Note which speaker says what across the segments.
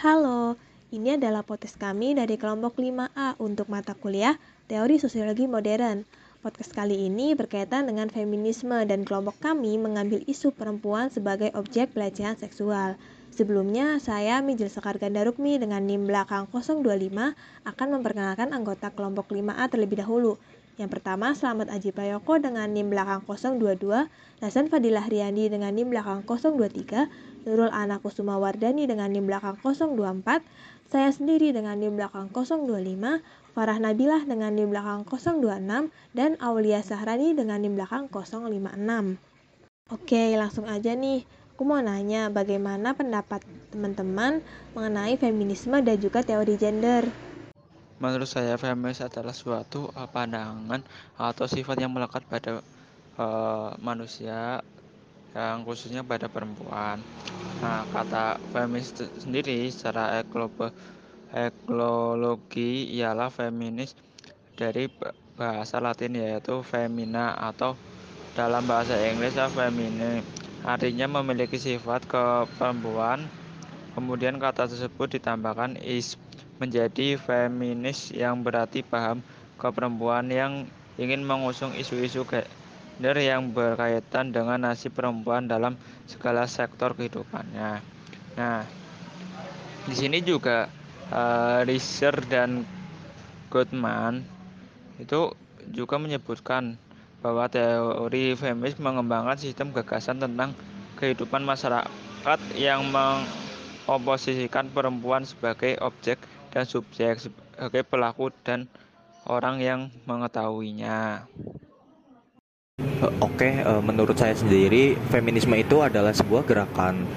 Speaker 1: Halo, ini adalah podcast kami dari kelompok 5A untuk mata kuliah Teori Sosiologi Modern. Podcast kali ini berkaitan dengan feminisme dan kelompok kami mengambil isu perempuan sebagai objek pelecehan seksual. Sebelumnya, saya Mijil Sekar Gandarukmi dengan NIM belakang 025 akan memperkenalkan anggota kelompok 5A terlebih dahulu. Yang pertama, Selamat Aji Prayoko dengan NIM belakang 022, Hasan Fadilah Riyandi dengan NIM belakang 023, Nurul Ana Kusuma Wardani dengan NIM belakang 024, saya sendiri dengan NIM belakang 025, Farah Nabilah dengan NIM belakang 026, dan Aulia Sahrani dengan NIM belakang 056. Oke, langsung aja nih. Aku mau nanya bagaimana pendapat teman-teman mengenai feminisme dan juga teori gender.
Speaker 2: Menurut saya, feminis adalah suatu pandangan atau sifat yang melekat pada uh, manusia, yang khususnya pada perempuan. Nah, kata feminis sendiri secara ekologi ialah feminis dari bahasa Latin yaitu femina atau dalam bahasa Inggris femine artinya memiliki sifat keperempuan. Kemudian kata tersebut ditambahkan is menjadi feminis yang berarti paham keperempuan yang ingin mengusung isu-isu gender yang berkaitan dengan nasib perempuan dalam segala sektor kehidupannya. Nah, di sini juga uh, Research dan Goodman itu juga menyebutkan bahwa teori feminis mengembangkan sistem gagasan tentang kehidupan masyarakat yang mengoposisikan perempuan sebagai objek dan subjek sebagai pelaku dan orang yang mengetahuinya.
Speaker 3: Oke, eh, menurut saya sendiri feminisme itu adalah sebuah gerakan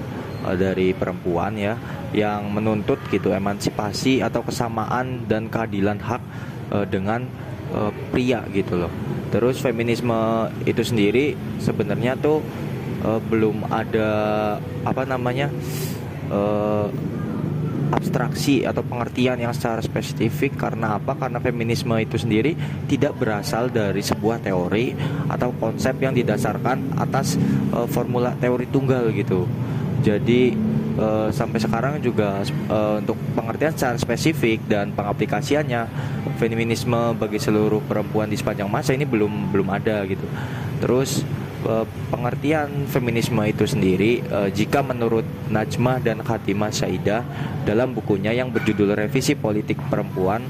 Speaker 3: eh, dari perempuan ya yang menuntut gitu emansipasi atau kesamaan dan keadilan hak eh, dengan pria gitu loh. Terus feminisme itu sendiri sebenarnya tuh belum ada apa namanya abstraksi atau pengertian yang secara spesifik karena apa? Karena feminisme itu sendiri tidak berasal dari sebuah teori atau konsep yang didasarkan atas uh, formula teori tunggal gitu. Jadi uh, sampai sekarang juga uh, untuk pengertian secara spesifik dan pengaplikasiannya feminisme bagi seluruh perempuan di sepanjang masa ini belum belum ada gitu. Terus Eh, pengertian feminisme itu sendiri uh, jika menurut Najmah dan Khatimah Saidah dalam bukunya yang berjudul Revisi Politik Perempuan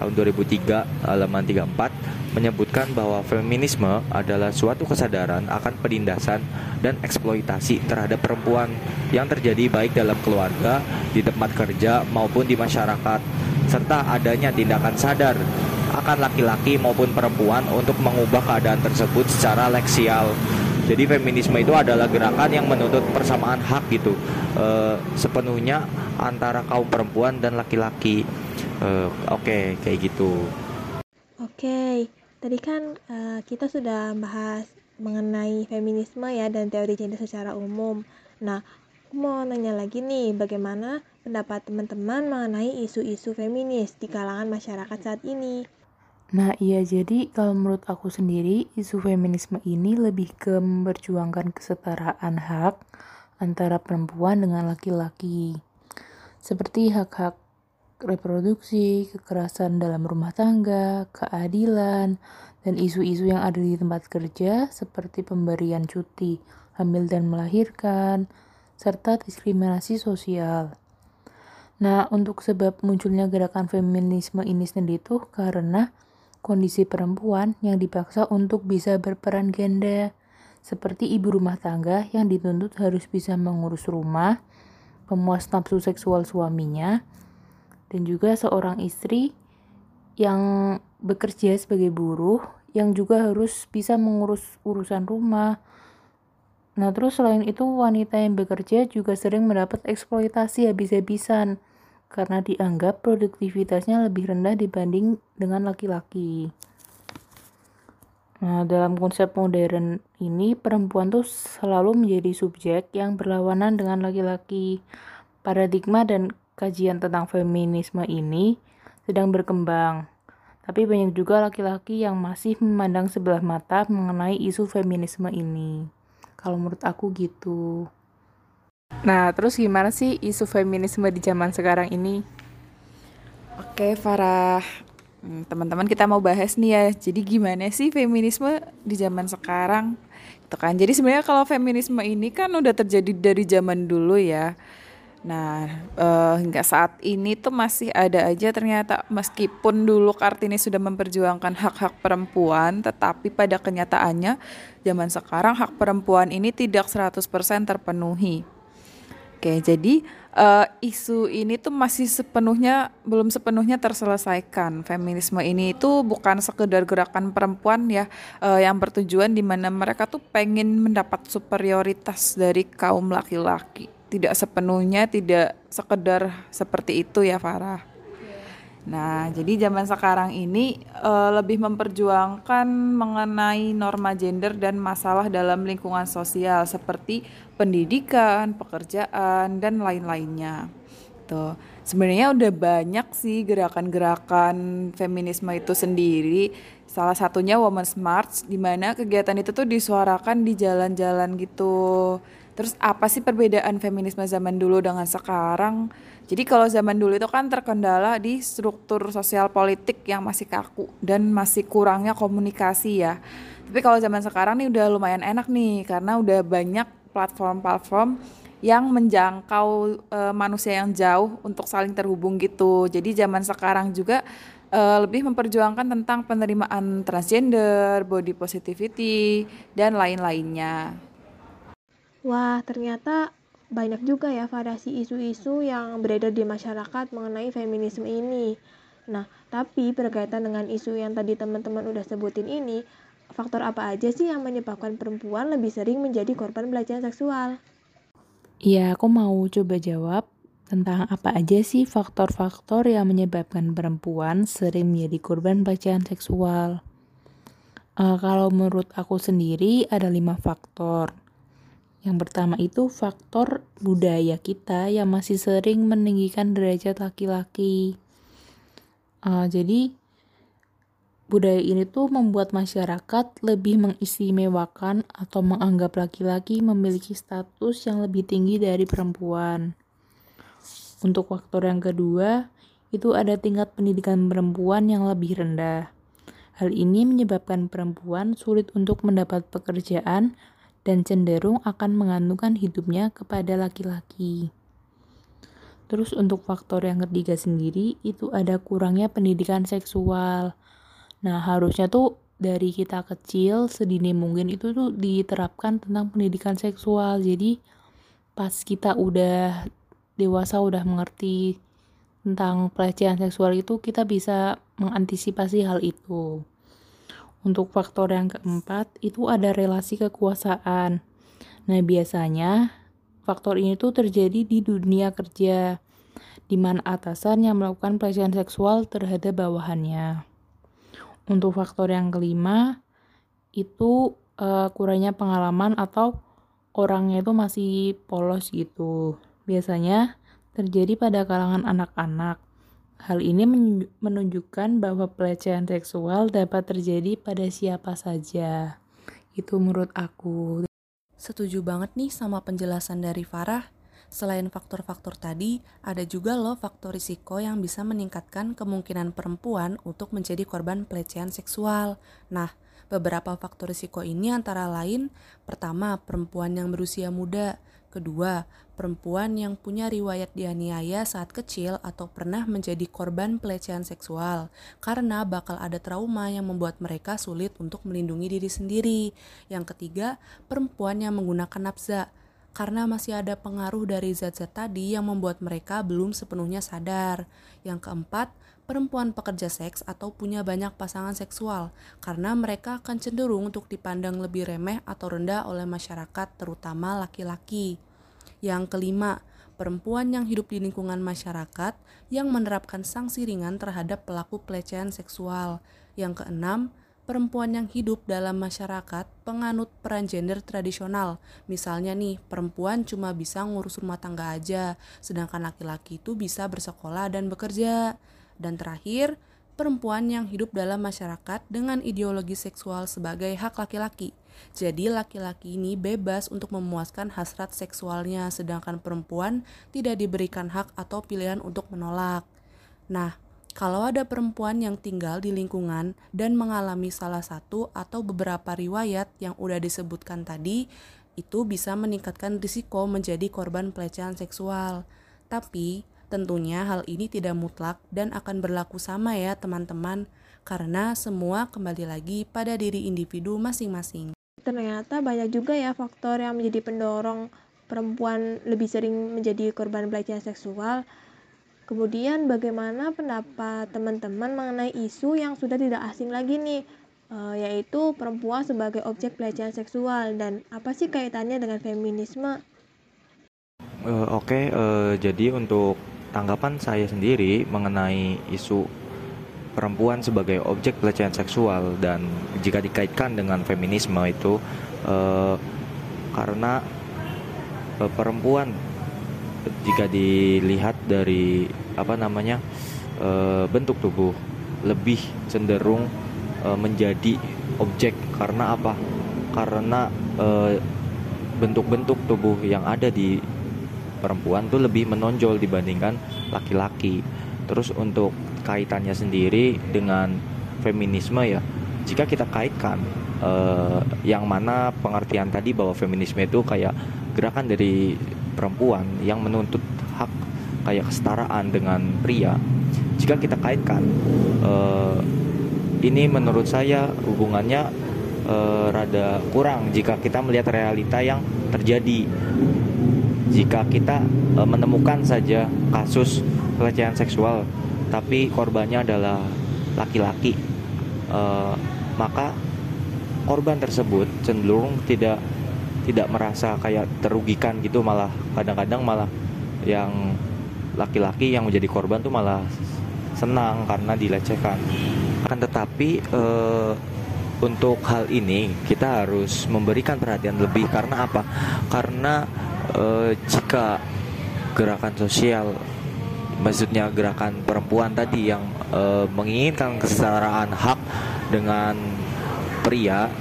Speaker 3: tahun 2003 halaman 34 menyebutkan bahwa feminisme adalah suatu kesadaran akan penindasan dan eksploitasi terhadap perempuan yang terjadi baik dalam keluarga, di tempat kerja maupun di masyarakat serta adanya tindakan sadar akan laki-laki maupun perempuan untuk mengubah keadaan tersebut secara leksial. Jadi feminisme itu adalah gerakan yang menuntut persamaan hak gitu e, sepenuhnya antara kaum perempuan dan laki-laki. E, Oke, okay, kayak gitu.
Speaker 1: Oke, okay. tadi kan uh, kita sudah bahas mengenai feminisme ya dan teori gender secara umum. Nah, aku mau nanya lagi nih, bagaimana pendapat teman-teman mengenai isu-isu feminis di kalangan masyarakat saat ini?
Speaker 4: Nah iya jadi kalau menurut aku sendiri isu feminisme ini lebih ke memperjuangkan kesetaraan hak antara perempuan dengan laki-laki. Seperti hak-hak reproduksi, kekerasan dalam rumah tangga, keadilan, dan isu-isu yang ada di tempat kerja seperti pemberian cuti, hamil dan melahirkan, serta diskriminasi sosial. Nah, untuk sebab munculnya gerakan feminisme ini sendiri tuh karena kondisi perempuan yang dipaksa untuk bisa berperan ganda, seperti ibu rumah tangga yang dituntut harus bisa mengurus rumah, pemuas nafsu seksual suaminya, dan juga seorang istri yang bekerja sebagai buruh yang juga harus bisa mengurus urusan rumah. Nah, terus selain itu wanita yang bekerja juga sering mendapat eksploitasi habis-habisan karena dianggap produktivitasnya lebih rendah dibanding dengan laki-laki. Nah, dalam konsep modern ini, perempuan tuh selalu menjadi subjek yang berlawanan dengan laki-laki. Paradigma dan kajian tentang feminisme ini sedang berkembang. Tapi banyak juga laki-laki yang masih memandang sebelah mata mengenai isu feminisme ini. Kalau menurut aku gitu. Nah, terus gimana sih isu feminisme di zaman sekarang ini?
Speaker 5: Oke, Farah. Hmm, teman-teman kita mau bahas nih ya. Jadi gimana sih feminisme di zaman sekarang? Itu kan. Jadi sebenarnya kalau feminisme ini kan udah terjadi dari zaman dulu ya. Nah, uh, hingga saat ini tuh masih ada aja ternyata meskipun dulu Kartini sudah memperjuangkan hak-hak perempuan, tetapi pada kenyataannya zaman sekarang hak perempuan ini tidak 100% terpenuhi. Oke, jadi uh, isu ini tuh masih sepenuhnya belum sepenuhnya terselesaikan. Feminisme ini itu bukan sekedar gerakan perempuan ya uh, yang bertujuan di mana mereka tuh pengen mendapat superioritas dari kaum laki-laki. Tidak sepenuhnya tidak sekedar seperti itu ya Farah. Nah, jadi zaman sekarang ini uh, lebih memperjuangkan mengenai norma gender dan masalah dalam lingkungan sosial seperti pendidikan, pekerjaan dan lain-lainnya. Tuh. Sebenarnya udah banyak sih gerakan-gerakan feminisme itu sendiri. Salah satunya Women's March di mana kegiatan itu tuh disuarakan di jalan-jalan gitu. Terus apa sih perbedaan feminisme zaman dulu dengan sekarang? Jadi kalau zaman dulu itu kan terkendala di struktur sosial politik yang masih kaku dan masih kurangnya komunikasi ya. Tapi kalau zaman sekarang nih udah lumayan enak nih karena udah banyak platform-platform yang menjangkau uh, manusia yang jauh untuk saling terhubung gitu. Jadi zaman sekarang juga uh, lebih memperjuangkan tentang penerimaan transgender, body positivity dan lain-lainnya.
Speaker 1: Wah, ternyata banyak juga ya variasi isu-isu yang beredar di masyarakat mengenai feminisme ini. Nah, tapi berkaitan dengan isu yang tadi teman-teman udah sebutin ini, faktor apa aja sih yang menyebabkan perempuan lebih sering menjadi korban pelecehan seksual?
Speaker 4: Iya, aku mau coba jawab tentang apa aja sih faktor-faktor yang menyebabkan perempuan sering menjadi korban pelecehan seksual. Uh, kalau menurut aku sendiri ada lima faktor. Yang pertama itu faktor budaya kita yang masih sering meninggikan derajat laki-laki. Uh, jadi budaya ini tuh membuat masyarakat lebih mengistimewakan atau menganggap laki-laki memiliki status yang lebih tinggi dari perempuan. Untuk faktor yang kedua, itu ada tingkat pendidikan perempuan yang lebih rendah. Hal ini menyebabkan perempuan sulit untuk mendapat pekerjaan dan cenderung akan mengandungkan hidupnya kepada laki-laki. Terus untuk faktor yang ketiga sendiri itu ada kurangnya pendidikan seksual. Nah, harusnya tuh dari kita kecil sedini mungkin itu tuh diterapkan tentang pendidikan seksual. Jadi pas kita udah dewasa udah mengerti tentang pelecehan seksual itu kita bisa mengantisipasi hal itu. Untuk faktor yang keempat, itu ada relasi kekuasaan. Nah, biasanya faktor ini tuh terjadi di dunia kerja, di mana atasan yang melakukan pelecehan seksual terhadap bawahannya. Untuk faktor yang kelima, itu uh, kurangnya pengalaman atau orangnya itu masih polos gitu. Biasanya terjadi pada kalangan anak-anak. Hal ini menunjukkan bahwa pelecehan seksual dapat terjadi pada siapa saja. Itu menurut aku.
Speaker 6: Setuju banget nih sama penjelasan dari Farah. Selain faktor-faktor tadi, ada juga loh faktor risiko yang bisa meningkatkan kemungkinan perempuan untuk menjadi korban pelecehan seksual. Nah, beberapa faktor risiko ini antara lain, pertama, perempuan yang berusia muda, Kedua, perempuan yang punya riwayat dianiaya saat kecil atau pernah menjadi korban pelecehan seksual karena bakal ada trauma yang membuat mereka sulit untuk melindungi diri sendiri. Yang ketiga, perempuan yang menggunakan nafza karena masih ada pengaruh dari zat-zat tadi yang membuat mereka belum sepenuhnya sadar. Yang keempat, perempuan pekerja seks atau punya banyak pasangan seksual karena mereka akan cenderung untuk dipandang lebih remeh atau rendah oleh masyarakat terutama laki-laki. Yang kelima, perempuan yang hidup di lingkungan masyarakat yang menerapkan sanksi ringan terhadap pelaku pelecehan seksual. Yang keenam, perempuan yang hidup dalam masyarakat penganut peran gender tradisional. Misalnya nih, perempuan cuma bisa ngurus rumah tangga aja, sedangkan laki-laki itu bisa bersekolah dan bekerja. Dan terakhir, perempuan yang hidup dalam masyarakat dengan ideologi seksual sebagai hak laki-laki. Jadi laki-laki ini bebas untuk memuaskan hasrat seksualnya sedangkan perempuan tidak diberikan hak atau pilihan untuk menolak. Nah, kalau ada perempuan yang tinggal di lingkungan dan mengalami salah satu atau beberapa riwayat yang udah disebutkan tadi, itu bisa meningkatkan risiko menjadi korban pelecehan seksual. Tapi, Tentunya hal ini tidak mutlak dan akan berlaku sama ya teman-teman, karena semua kembali lagi pada diri individu masing-masing.
Speaker 1: Ternyata banyak juga ya faktor yang menjadi pendorong perempuan lebih sering menjadi korban pelecehan seksual. Kemudian bagaimana pendapat teman-teman mengenai isu yang sudah tidak asing lagi nih, e, yaitu perempuan sebagai objek pelecehan seksual dan apa sih kaitannya dengan feminisme?
Speaker 3: Uh, Oke, okay, uh, jadi untuk tanggapan saya sendiri mengenai isu perempuan sebagai objek pelecehan seksual dan jika dikaitkan dengan feminisme itu eh, karena eh, perempuan jika dilihat dari apa namanya eh, bentuk tubuh lebih cenderung eh, menjadi objek karena apa? Karena eh, bentuk-bentuk tubuh yang ada di perempuan tuh lebih menonjol dibandingkan laki-laki. Terus untuk kaitannya sendiri dengan feminisme ya, jika kita kaitkan eh, yang mana pengertian tadi bahwa feminisme itu kayak gerakan dari perempuan yang menuntut hak kayak kesetaraan dengan pria. Jika kita kaitkan eh, ini menurut saya hubungannya eh, rada kurang jika kita melihat realita yang terjadi jika kita e, menemukan saja kasus pelecehan seksual tapi korbannya adalah laki-laki e, maka korban tersebut cenderung tidak tidak merasa kayak terugikan gitu malah kadang-kadang malah yang laki-laki yang menjadi korban tuh malah senang karena dilecehkan. Akan tetapi e, untuk hal ini kita harus memberikan perhatian lebih. Karena apa? Karena uh, jika gerakan sosial maksudnya gerakan perempuan tadi yang uh, menginginkan kesetaraan hak dengan pria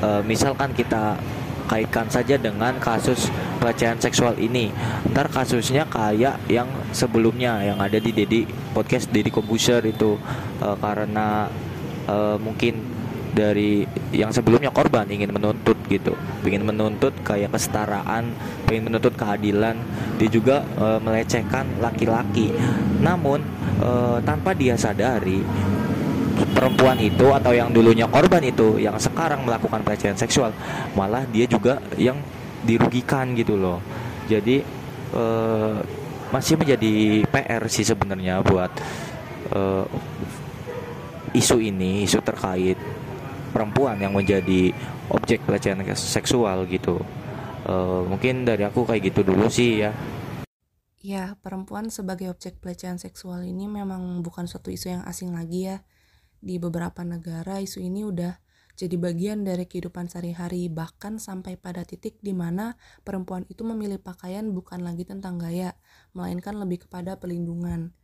Speaker 3: uh, misalkan kita kaitkan saja dengan kasus pelecehan seksual ini. Ntar kasusnya kayak yang sebelumnya yang ada di Dedi podcast Dedi Kompuser itu. Uh, karena uh, mungkin dari yang sebelumnya korban ingin menuntut gitu. Ingin menuntut kayak kesetaraan ingin menuntut keadilan dia juga e, melecehkan laki-laki. Namun e, tanpa dia sadari perempuan itu atau yang dulunya korban itu yang sekarang melakukan pelecehan seksual malah dia juga yang dirugikan gitu loh. Jadi e, masih menjadi PR sih sebenarnya buat uh, isu ini isu terkait perempuan yang menjadi objek pelecehan seksual gitu. Uh, mungkin dari aku kayak gitu dulu sih ya.
Speaker 6: Ya, perempuan sebagai objek pelecehan seksual ini memang bukan suatu isu yang asing lagi ya. Di beberapa negara isu ini udah jadi bagian dari kehidupan sehari-hari bahkan sampai pada titik di mana perempuan itu memilih pakaian bukan lagi tentang gaya, melainkan lebih kepada perlindungan.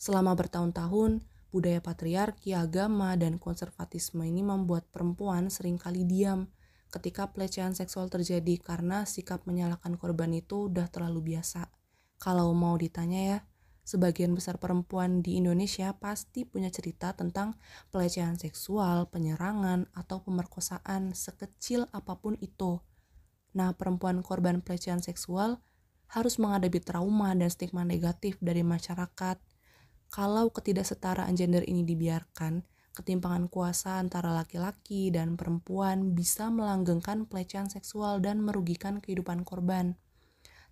Speaker 6: Selama bertahun-tahun, Budaya patriarki, agama, dan konservatisme ini membuat perempuan sering kali diam ketika pelecehan seksual terjadi karena sikap menyalahkan korban itu udah terlalu biasa. Kalau mau ditanya ya, sebagian besar perempuan di Indonesia pasti punya cerita tentang pelecehan seksual, penyerangan, atau pemerkosaan sekecil apa pun itu. Nah, perempuan korban pelecehan seksual harus menghadapi trauma dan stigma negatif dari masyarakat, kalau ketidaksetaraan gender ini dibiarkan, ketimpangan kuasa antara laki-laki dan perempuan bisa melanggengkan pelecehan seksual dan merugikan kehidupan korban.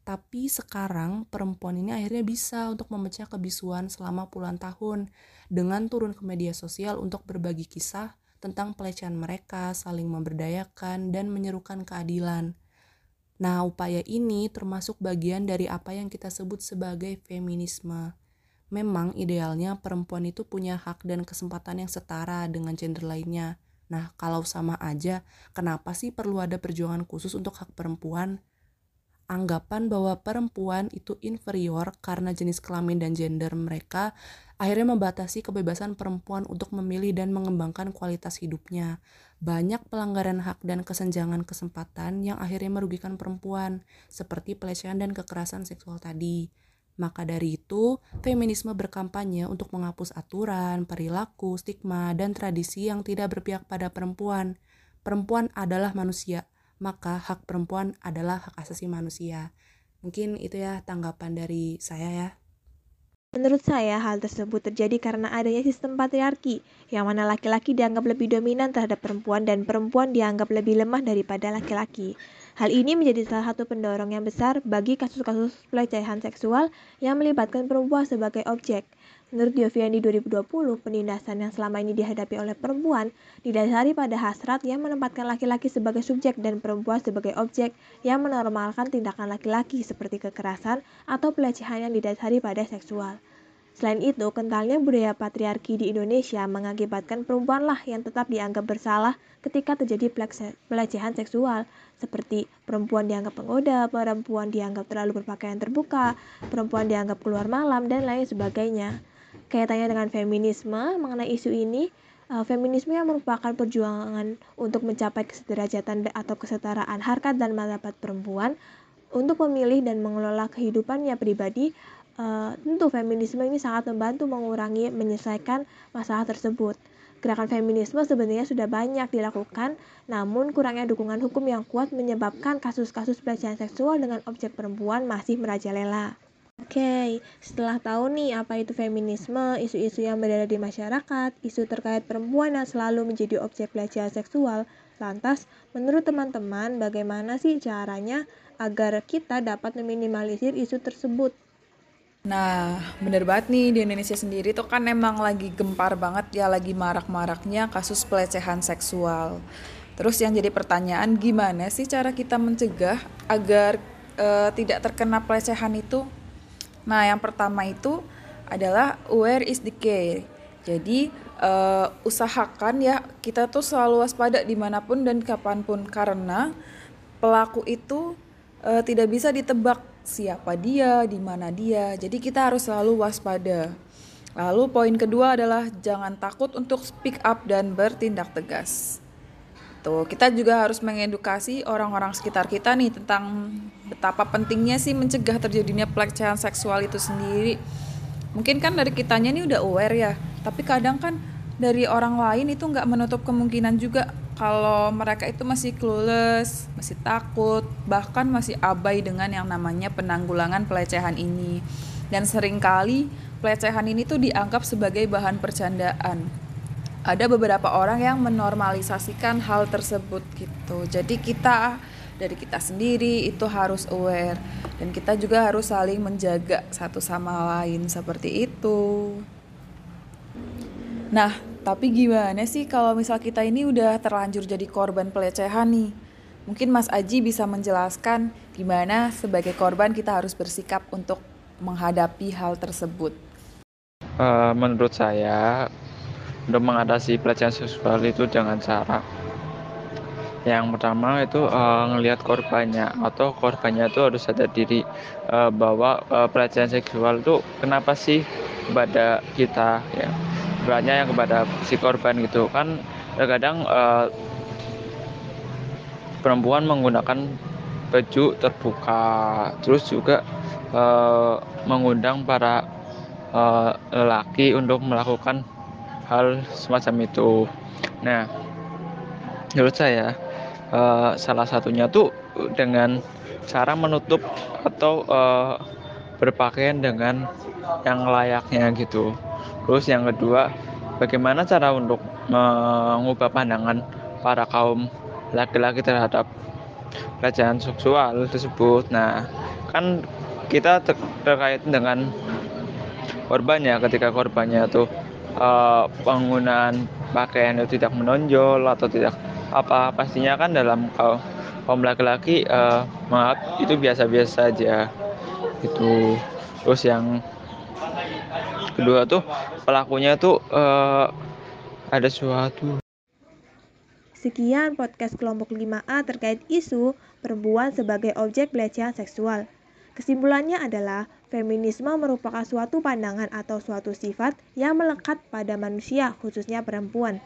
Speaker 6: Tapi sekarang perempuan ini akhirnya bisa untuk memecah kebisuan selama puluhan tahun dengan turun ke media sosial untuk berbagi kisah tentang pelecehan mereka, saling memberdayakan, dan menyerukan keadilan. Nah, upaya ini termasuk bagian dari apa yang kita sebut sebagai feminisme. Memang idealnya perempuan itu punya hak dan kesempatan yang setara dengan gender lainnya. Nah, kalau sama aja, kenapa sih perlu ada perjuangan khusus untuk hak perempuan? Anggapan bahwa perempuan itu inferior karena jenis kelamin dan gender mereka akhirnya membatasi kebebasan perempuan untuk memilih dan mengembangkan kualitas hidupnya. Banyak pelanggaran hak dan kesenjangan kesempatan yang akhirnya merugikan perempuan, seperti pelecehan dan kekerasan seksual tadi. Maka dari itu, feminisme berkampanye untuk menghapus aturan, perilaku, stigma, dan tradisi yang tidak berpihak pada perempuan. Perempuan adalah manusia, maka hak perempuan adalah hak asasi manusia. Mungkin itu ya tanggapan dari saya ya.
Speaker 1: Menurut saya, hal tersebut terjadi karena adanya sistem patriarki, yang mana laki-laki dianggap lebih dominan terhadap perempuan dan perempuan dianggap lebih lemah daripada laki-laki. Hal ini menjadi salah satu pendorong yang besar bagi kasus-kasus pelecehan seksual yang melibatkan perempuan sebagai objek. Menurut Yoviani 2020, penindasan yang selama ini dihadapi oleh perempuan didasari pada hasrat yang menempatkan laki-laki sebagai subjek dan perempuan sebagai objek yang menormalkan tindakan laki-laki seperti kekerasan atau pelecehan yang didasari pada seksual. Selain itu, kentalnya budaya patriarki di Indonesia mengakibatkan perempuanlah yang tetap dianggap bersalah ketika terjadi pelecehan seksual, seperti perempuan dianggap penggoda, perempuan dianggap terlalu berpakaian terbuka, perempuan dianggap keluar malam, dan lain sebagainya. Kaitannya dengan feminisme mengenai isu ini uh, feminisme yang merupakan perjuangan untuk mencapai kesederajatan atau kesetaraan harkat dan martabat perempuan untuk memilih dan mengelola kehidupannya pribadi uh, tentu feminisme ini sangat membantu mengurangi menyelesaikan masalah tersebut Gerakan feminisme sebenarnya sudah banyak dilakukan, namun kurangnya dukungan hukum yang kuat menyebabkan kasus-kasus pelecehan seksual dengan objek perempuan masih merajalela. Oke, setelah tahu nih apa itu feminisme, isu-isu yang berada di masyarakat, isu terkait perempuan yang selalu menjadi objek pelecehan seksual, lantas menurut teman-teman bagaimana sih caranya agar kita dapat meminimalisir isu tersebut?
Speaker 5: Nah, bener banget nih di Indonesia sendiri tuh kan emang lagi gempar banget ya lagi marak-maraknya kasus pelecehan seksual. Terus yang jadi pertanyaan gimana sih cara kita mencegah agar uh, tidak terkena pelecehan itu? Nah, yang pertama itu adalah where is the care. Jadi uh, usahakan ya kita tuh selalu waspada di mana pun dan kapan pun karena pelaku itu uh, tidak bisa ditebak siapa dia, di mana dia. Jadi kita harus selalu waspada. Lalu poin kedua adalah jangan takut untuk speak up dan bertindak tegas. Tuh, kita juga harus mengedukasi orang-orang sekitar kita nih tentang betapa pentingnya sih mencegah terjadinya pelecehan seksual itu sendiri. Mungkin kan dari kitanya nih udah aware ya, tapi kadang kan dari orang lain itu nggak menutup kemungkinan juga kalau mereka itu masih clueless, masih takut, bahkan masih abai dengan yang namanya penanggulangan pelecehan ini. Dan sering kali pelecehan ini tuh dianggap sebagai bahan percandaan ada beberapa orang yang menormalisasikan hal tersebut gitu. Jadi kita dari kita sendiri itu harus aware dan kita juga harus saling menjaga satu sama lain seperti itu. Nah, tapi gimana sih kalau misal kita ini udah terlanjur jadi korban pelecehan nih? Mungkin Mas Aji bisa menjelaskan gimana sebagai korban kita harus bersikap untuk menghadapi hal tersebut.
Speaker 2: Uh, menurut saya untuk mengatasi pelecehan seksual itu dengan cara yang pertama itu uh, ngelihat korbannya atau korbannya itu harus sadar diri uh, bahwa uh, pelecehan seksual itu kenapa sih kepada kita ya beratnya yang kepada si korban gitu kan terkadang uh, perempuan menggunakan baju terbuka terus juga uh, mengundang para uh, lelaki untuk melakukan hal semacam itu. Nah, menurut saya uh, salah satunya tuh dengan cara menutup atau uh, berpakaian dengan yang layaknya gitu. Terus yang kedua, bagaimana cara untuk mengubah pandangan para kaum laki-laki terhadap pelecehan seksual tersebut. Nah, kan kita ter terkait dengan korbannya ketika korbannya tuh uh, penggunaan pakaian itu tidak menonjol atau tidak apa pastinya kan dalam kaum kaum laki-laki uh, maaf itu biasa-biasa saja itu terus yang kedua tuh pelakunya tuh uh, ada suatu
Speaker 1: Sekian podcast kelompok 5A terkait isu perempuan sebagai objek pelecehan seksual. Kesimpulannya adalah Feminisme merupakan suatu pandangan atau suatu sifat yang melekat pada manusia, khususnya perempuan.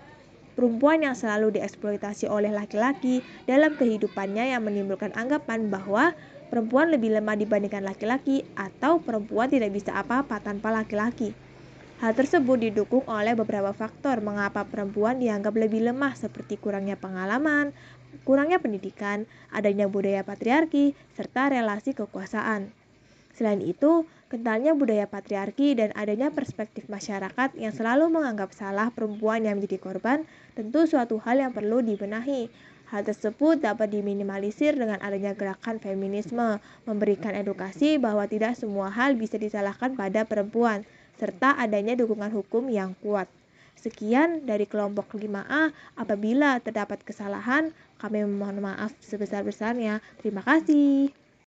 Speaker 1: Perempuan yang selalu dieksploitasi oleh laki-laki dalam kehidupannya yang menimbulkan anggapan bahwa perempuan lebih lemah dibandingkan laki-laki atau perempuan tidak bisa apa-apa tanpa laki-laki. Hal tersebut didukung oleh beberapa faktor mengapa perempuan dianggap lebih lemah seperti kurangnya pengalaman, kurangnya pendidikan, adanya budaya patriarki, serta relasi kekuasaan. Selain itu, kentalnya budaya patriarki dan adanya perspektif masyarakat yang selalu menganggap salah perempuan yang menjadi korban tentu suatu hal yang perlu dibenahi. Hal tersebut dapat diminimalisir dengan adanya gerakan feminisme, memberikan edukasi bahwa tidak semua hal bisa disalahkan pada perempuan, serta adanya dukungan hukum yang kuat. Sekian dari kelompok 5A. Apabila terdapat kesalahan, kami mohon maaf sebesar-besarnya. Terima kasih.